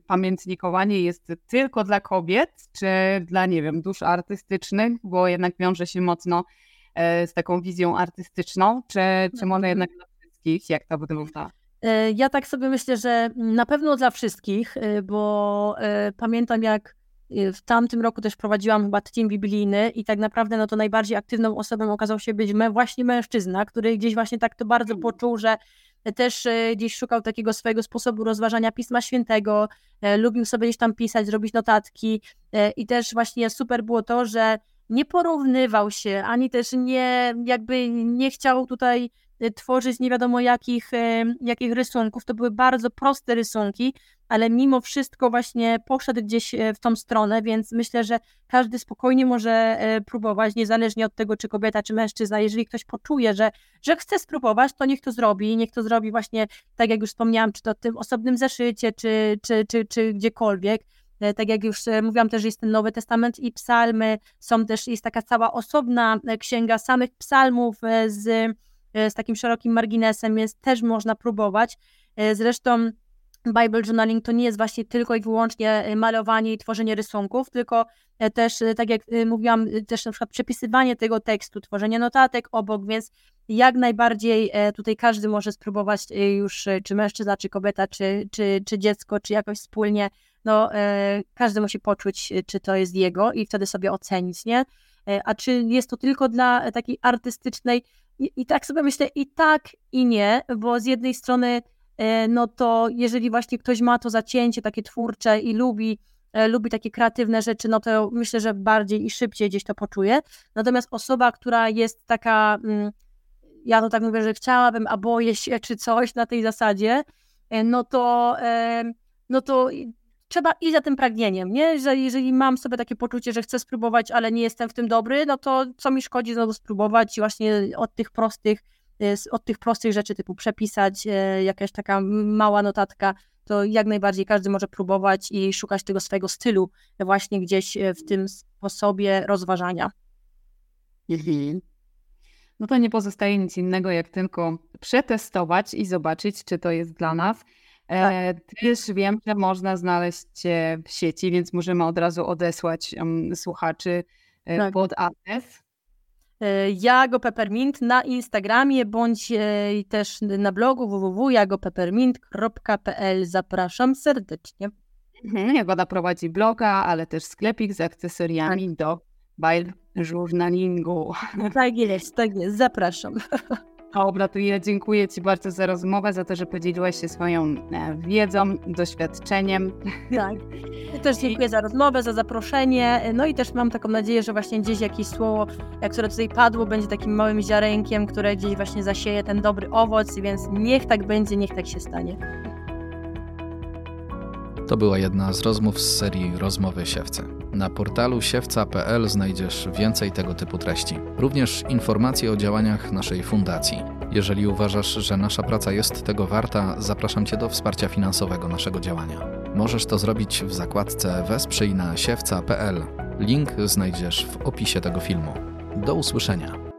pamiętnikowanie jest tylko dla kobiet, czy dla, nie wiem, dusz artystycznych, bo jednak wiąże się mocno z taką wizją artystyczną, czy, czy może jednak dla wszystkich, jak to wygląda? Ja tak sobie myślę, że na pewno dla wszystkich, bo pamiętam jak Y, w tamtym roku też prowadziłam chyba team biblijny i tak naprawdę no to najbardziej aktywną osobą okazał się być me, właśnie mężczyzna, który gdzieś właśnie tak to bardzo mm. poczuł, że też y, gdzieś szukał takiego swojego sposobu rozważania Pisma Świętego, e, lubił sobie gdzieś tam pisać, robić notatki e, i też właśnie super było to, że nie porównywał się, ani też nie jakby nie chciał tutaj Y, tworzyć nie wiadomo jakich, y, jakich rysunków. To były bardzo proste rysunki, ale mimo wszystko właśnie poszedł gdzieś y, w tą stronę, więc myślę, że każdy spokojnie może próbować, niezależnie od tego, czy kobieta, czy mężczyzna. Jeżeli ktoś poczuje, że, że chce spróbować, to niech to zrobi. Niech to zrobi właśnie, tak jak już wspomniałam, czy to w tym osobnym zeszycie, czy, czy, czy, czy gdziekolwiek. Tak jak już mówiłam, też jest ten Nowy Testament i psalmy, są też, jest taka cała osobna księga samych psalmów z z takim szerokim marginesem, jest też można próbować. E, zresztą Bible Journaling to nie jest właśnie tylko i wyłącznie e, malowanie i tworzenie rysunków, tylko też, tak jak mówiłam, też na przykład przepisywanie tego tekstu, tworzenie notatek obok, więc jak najbardziej tutaj każdy może spróbować już, czy mężczyzna, czy kobieta, czy, czy, czy dziecko, czy jakoś wspólnie, no każdy musi poczuć, czy to jest jego i wtedy sobie ocenić, nie? A czy jest to tylko dla takiej artystycznej, i, I tak sobie myślę, i tak, i nie, bo z jednej strony, e, no to jeżeli właśnie ktoś ma to zacięcie takie twórcze i lubi, e, lubi takie kreatywne rzeczy, no to myślę, że bardziej i szybciej gdzieś to poczuje. Natomiast osoba, która jest taka, mm, ja to tak mówię, że chciałabym, a boję się, czy coś na tej zasadzie, e, no to, no to trzeba iść za tym pragnieniem, nie? Że jeżeli mam sobie takie poczucie, że chcę spróbować, ale nie jestem w tym dobry, no to co mi szkodzi znowu spróbować i właśnie od tych prostych, e, od tych prostych rzeczy typu przepisać e, jakaś taka mała notatka, to jak najbardziej każdy może próbować i szukać tego swojego stylu właśnie gdzieś e, w tym sposobie rozważania. Mhm. No to nie pozostaje nic innego, jak tylko przetestować i zobaczyć, czy to jest dla nas. E, tak. Też wiem, że można znaleźć Cię w sieci, więc możemy od razu odesłać um, słuchaczy e, tak. pod adres. E, Jago Peppermint na Instagramie bądź też na blogu www.jagopeppermint.pl. Zapraszam serdecznie. Mhm, Jagoda prowadzi bloga, ale też sklepik z akcesoriami tak. do bail journalingu. Tak jest, tak jest. Zapraszam. <laughs> Dobra, to ja dziękuję Ci bardzo za rozmowę, za to, że podzieliłaś się swoją e, wiedzą, doświadczeniem. Tak. Ja też dziękuję za rozmowę, za zaproszenie. No i też mam taką nadzieję, że właśnie gdzieś jakieś słowo, które tutaj padło, będzie takim małym ziarenkiem, które gdzieś właśnie zasieje ten dobry owoc, więc niech tak będzie, niech tak się stanie. To była jedna z rozmów z serii Rozmowy Siewcy. Na portalu siewca.pl znajdziesz więcej tego typu treści, również informacje o działaniach naszej fundacji. Jeżeli uważasz, że nasza praca jest tego warta, zapraszam Cię do wsparcia finansowego naszego działania. Możesz to zrobić w zakładce Wesprzyj na siewca.pl. Link znajdziesz w opisie tego filmu. Do usłyszenia.